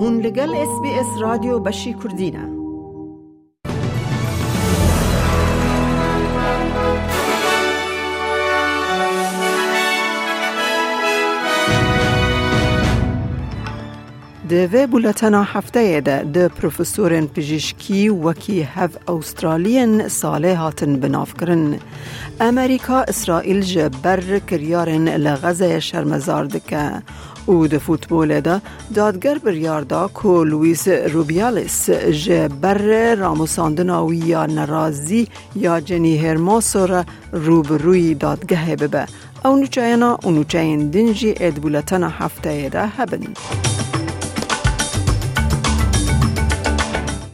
هون لگل اس بی اس رادیو بشی کردینه دوی بولتنا هفته ده ده پروفسورن پزشکی وکی هف استرالین ساله هاتن بناف کرن. امریکا اسرائیل جبر کریارن لغزه شرمزار دکه. او د فوتبول ده دادگر بریار دا کو لویس روبیالیس جبر راموساندنا یا نرازی یا جنی هرماسور روبروی دادگه ببه. او نوچاینا او نوچاین دنجی اد بولتنا هفته ده هبن.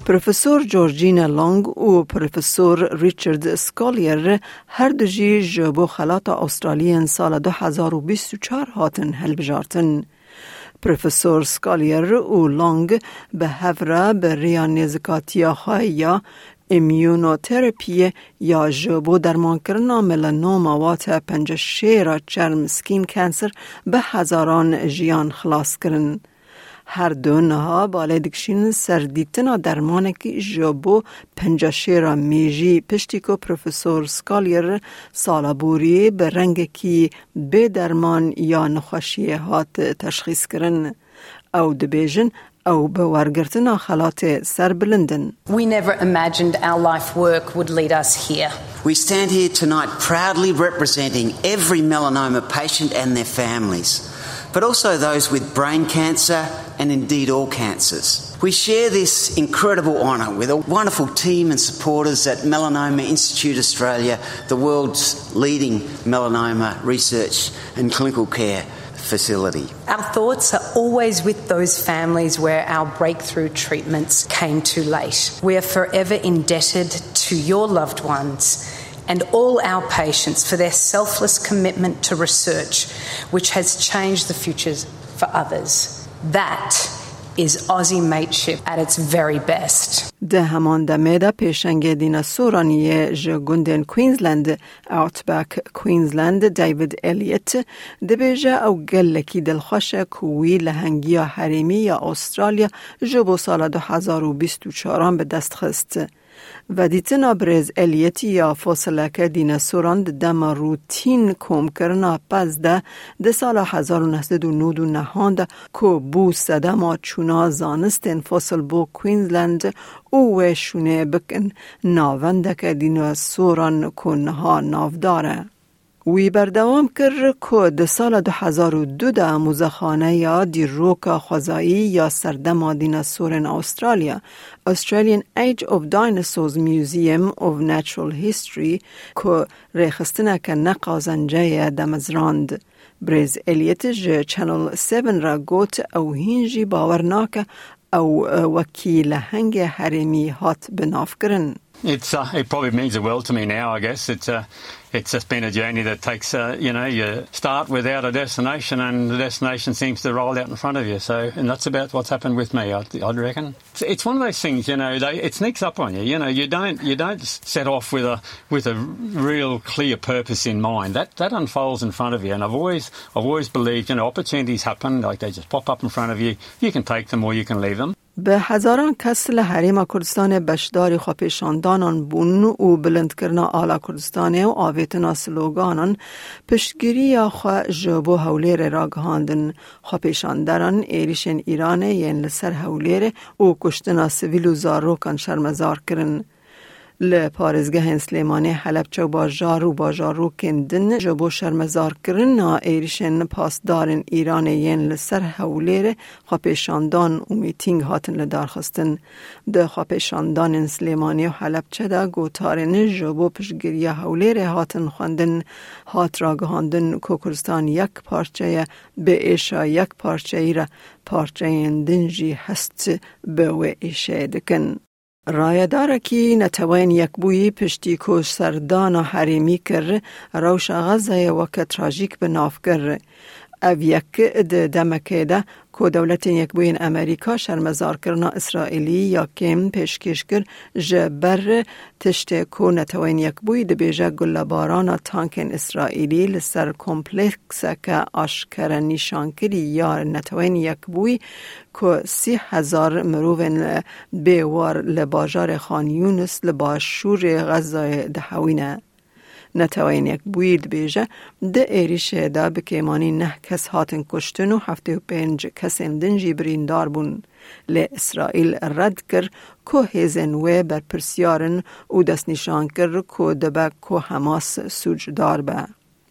پروفسور جورجینا لانگ و پروفسور ریچارد سکالیر هر دو جی جبو خلات استرالین سال 2024 هاتن هل بجارتن. پروفسور سکالیر و لانگ به هفره به ریان نزکاتیا یا امیونوتراپی یا جبو درمان کرنا ملنوما وات پنج شیر چرم سکین کانسر به هزاران جیان خلاص کرن. هر دو نها بالای دکشین سردیتنا درمانه که جابو پنجاشیرا میجی پشتی که پروفسور سکالیر سالابوری به رنگ کی به درمان یا نخوشی هات تشخیص کرن او دبیجن او به ورگرتنا خلات سر بلندن We never imagined our life work would lead us here. We stand here tonight proudly representing every melanoma patient and their families, but also those with brain cancer and indeed all cancers. We share this incredible honour with a wonderful team and supporters at Melanoma Institute Australia, the world's leading melanoma research and clinical care facility. Our thoughts are always with those families where our breakthrough treatments came too late. We are forever indebted to your loved ones and all our patients for their selfless commitment to research, which has changed the futures for others. That is Aussie mateship at its very best. ده همان دمه ده پیشنگ دینا سورانیه جه کوینزلند اوتباک کوینزلند دیوید الیت ده بیجه او گلکی دلخوش کوی لهنگی حریمی یا استرالیا جبو سال 2024 به دست خست. و دیتنا برز الیتی یا فاصله که دیناسوران دم روتین کم کرنا پس ده ده سال 1999 ده که بو سدما چونا زانستن فاصل بو کوینزلند او شونه بکن ناونده که دیناسوران کنها نافداره. وی بردوام کرد که ده سال 2002 ده موزخانه یا دیروک خوزایی یا سردم دیناسورن استرالیا Australian Age of Dinosaurs Museum of Natural History که ریخستنه که نقازنجه دمزراند. بریز الیت جه چنل 7 را گوت او هینجی باورناکه او وکیل هنگ حرمی هات بناف کرن. It's uh, it probably means the world to me now. I guess it's uh, it's just been a journey that takes uh, you know you start without a destination and the destination seems to roll out in front of you. So and that's about what's happened with me. I'd, I'd reckon it's, it's one of those things. You know, they, it sneaks up on you. You know, you don't you don't set off with a with a real clear purpose in mind. That that unfolds in front of you. And I've always I've always believed you know opportunities happen like they just pop up in front of you. You can take them or you can leave them. به هزاران کس حریم کردستان بشداری خواپیشاندانان بون و بلند کرنا آلا کردستان و آویتنا سلوگانان پشتگیری خوا جبو هولیر را گهاندن خواپیشانداران ایریشن ایران ین لسر هولیر و کشتنا سویل و زاروکان شرمزار کرن. ل پارزگاه سلیمانی حلب چو با جارو با جارو کندن جبو شرمزار کرن نا ایریشن پاسدارن ایران ین لسر حولیر خواپیشاندان و میتینگ هاتن لدار خستن ده خواپیشاندان سلیمانی و حلب چه دا گوتارن جبو پشگیری حولیر هاتن خواندن هات را گهاندن کوکرستان یک پارچه به ایشا یک پارچه را پارچه دنجی هست به و ایشه دکن. ڕایەدارێکی نەتەوەین یەکبووی پشتی کۆشسەردان و هەرێمی کرد ڕەوشە غەزایەوە کە تراژیک بناافکرد ناف کر او یک د دمکه ده که دولت یک بوین امریکا شرمزار کرنا اسرائیلی یا کم پیشکش کر جبر تشت کو نتوین یک بوی ده بیجه گلباران تانکن اسرائیلی لسر کمپلکس که آشکر نشان کری یا نتوین یک بوی نتوین یک بوید بیجه ده ایریش دا بکیمانی نه کس هاتن کشتن و هفته و پنج کس دنجی بریندار بون لی اسرائیل رد کر که هیزن و بر پرسیارن و دست نشان کر که دبه که حماس سوجدار به.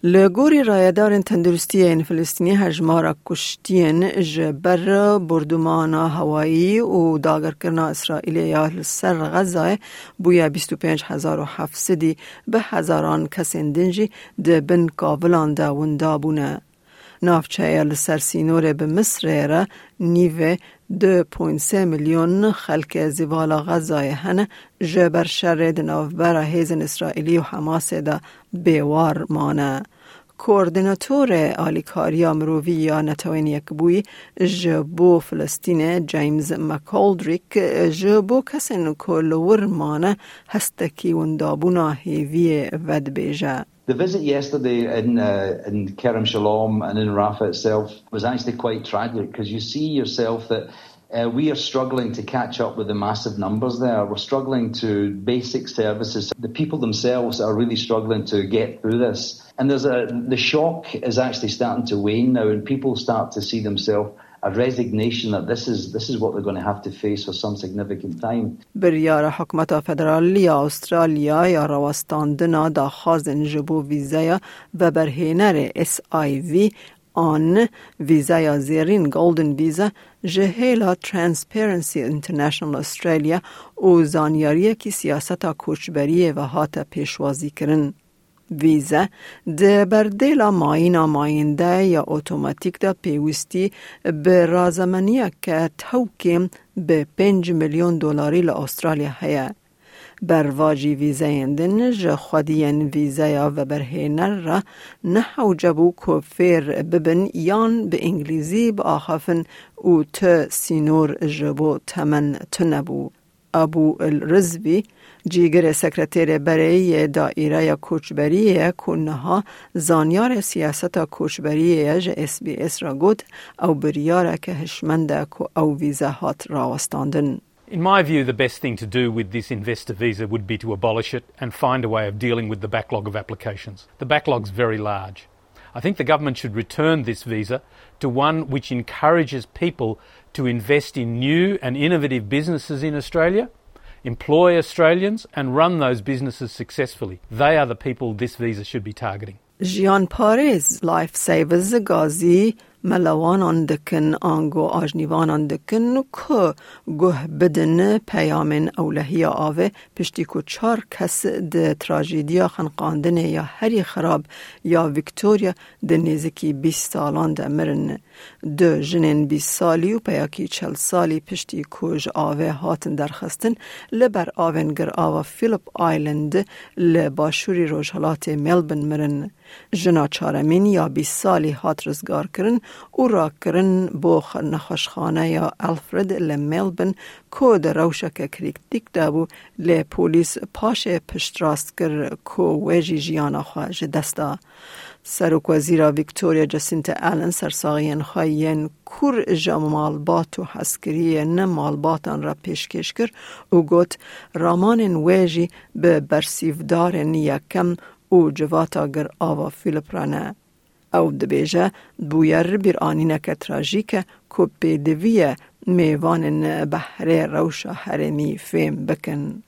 لگوری رایدار تندرستی این فلسطینی هجمارا کشتین جبر بردمان هوایی و داگر کرنا اسرائیل یا سر غزه بویا 25700 به هزاران کسین دنجی ده بن کابلان دا وندا بونه. نافچه لسر سینور به مصر را نیوه 2.3 میلیون خلک زیوالا غزای هنه جبر شر نوبر هیزن اسرائیلی و حماس دا بیوار مانه. کوردیناتور آلیکاریا مرووی یا نتوین یک بوی جبو فلسطین جیمز مکالدریک جبو کسین کلور مانه هستکی وندابونا هیوی ود بیجه The visit yesterday in uh, in Kerem Shalom and in Rafah itself was actually quite tragic because you see yourself that uh, we are struggling to catch up with the massive numbers there. We're struggling to basic services. The people themselves are really struggling to get through this. And there's a, the shock is actually starting to wane now and people start to see themselves a resignation that this is this is what they're going to have to face for some significant time. بریار حکومت فدرالی استرالیا یا رواستاندنا دا خازن جبو ویزایا و برهینر اس آی وی آن ویزا زیرین گولدن ویزا جهیلا ترانسپیرنسی انترنشنال استرالیا او زانیاری که سیاست کوچبری و هات پیشوازی کرن. ویزا ده بردیلا ماین ماینده یا اتوماتیک دا پیوستی به رازمانیه که توکیم به 5 میلیون دلاری ل هیا. برواجی ویزایندن جا خودین ویزایا و برهینر را نه جبو کفیر ببن یان به انگلیزی با آخافن او ت سینور جبو تمن تنبو. ابو الرزبی جیگر سکرتیر برای دائره کوچبری کنها زانیار سیاست کوچبری جه اس بی اس را گود او بریاره که هشمنده که او ویزا هات راوستاندن. In my view, the best thing to do with this investor visa would be to abolish it and find a way of dealing with the backlog of applications. The backlog's very large. I think the government should return this visa to one which encourages people to invest in new and innovative businesses in Australia, employ Australians, and run those businesses successfully. They are the people this visa should be targeting. Jean Paris, Lifesavers Gazi, ملوانان دکن آنگو آجنیوانان دکن که گه بدن پیامن اولهی آوه پشتی که چار کس ده تراجیدیا خنقاندن یا هری خراب یا ویکتوریا ده نیزکی بیست سالان ده مرن. دو جنین بیست سالی و پیاکی چل سالی پشتی کج آوه هاتن درخستن لبر آونگر آوه فیلپ آیلند لباشوری روشالات ملبن مرن. جنا چارمین یا بیست سالی هات رزگار کرن او را کرن بو نخوشخانه یا الفرد لملبن کو در روشک کریکتیک لی پولیس پاش پشت راست کر کو ویجی جیانا خواه دستا. سروک وزیرا ویکتوریا جسینت آلن سرساغین خواهین کور جا مالبات و حسکری نه مالباتان را پیشکش کر او گوت ویجی به برسیفدار یکم او جواتا گر آوا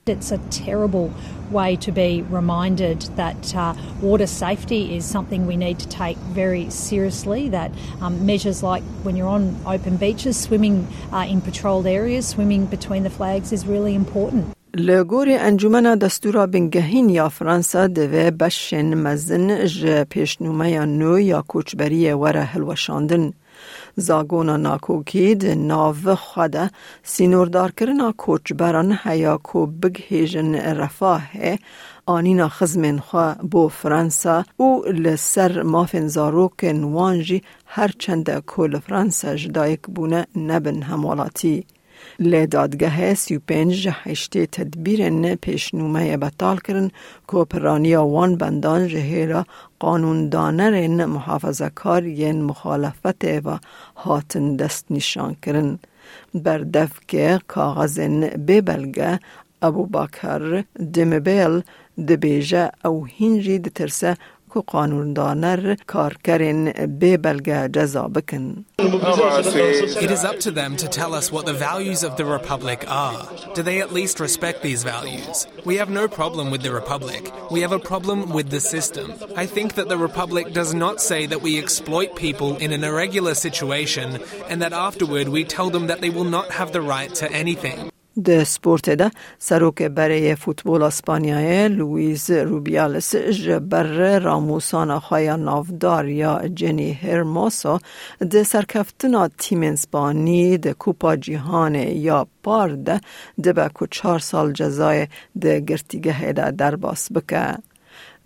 It's a terrible way to be reminded that uh, water safety is something we need to take very seriously. That um, measures like when you're on open beaches, swimming uh, in patrolled areas, swimming between the flags is really important. لگور انجمن دستورا بنگهین یا فرانسا دوه بشن مزن ج پیشنومه نو یا کوچبری وره هلوشاندن. زاگونا ناکوکی ده ناو خواده سینوردار کرنا کوچبران هیا کو بگهیجن رفاه آنینا خزمین خوا بو فرانسا او لسر مافن زاروک نوانجی هر چند کل فرانسا جدایک بونه نبن همالاتی. لی دادگاه سی و پنج هشتی تدبیر پیشنومه بطال کرن که پرانیا وان بندان جهیرا قانون دانرین محافظه کارین مخالفت و هاتن دست نشان کرن. بردف که کاغذن ببلگه ابو باکر دمبیل دبیجه او هنجی دترسه که قانوندانر کارکرین ببلگه جزا بکن. It is up to them to tell us what the values of the Republic are. Do they at least respect these values? We have no problem with the Republic. We have a problem with the system. I think that the Republic does not say that we exploit people in an irregular situation and that afterward we tell them that they will not have the right to anything. د سپورت ده سروک برای فوتبال اسپانیای لویز روبیالس جبر راموسان خوایا نافدار یا جنی هرموسا د سرکفتنا تیم اسپانی د کوپا جهان یا پار ده ده به کو چهار سال جزای ده گرتیگه ده در باس بکه.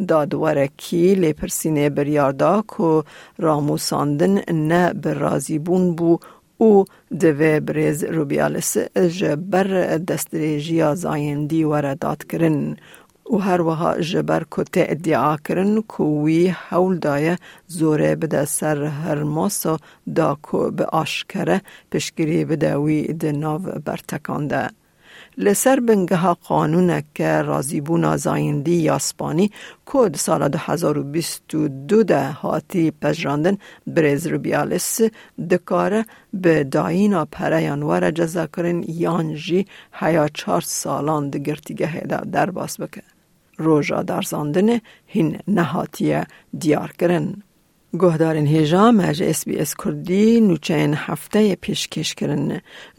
دادوارکی لپرسینه بریاردا که راموساندن نه برازی بون بو او دوی بریز روبیالس جبر دستریجیا زایندی وره داد کرن و هر وها جبر کته ادعا کرن کوی حول دایه زوره بده سر هر ماسا دا کو به آشکره پشگیری بده وی ده ناو برتکانده. لسر بنگه قانون که رازیبون زایندی یاسپانی کود سال 2022 ده هاتی پجراندن بریز روبیالس دکاره به دایینا پریان وره جزا کرن یانجی هیا چار سالان دگرتیگه در باس بکه. روژا درزاندن هین نهاتیه دیار کرن. گۆهدارن هێژا مەژ SسBS کوردی نوچەن هەفتەیە پێشکەشکردن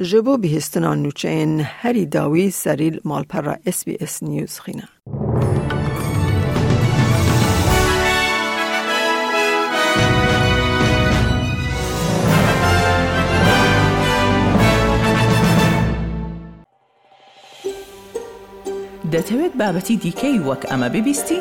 ji بۆ بihێستنا نوچەن هەری داوی سەریل مالپەرا SسBS نیوز خینە. دەتەوێت بابەتی دیکەی وەک ئەمە ببیستی؟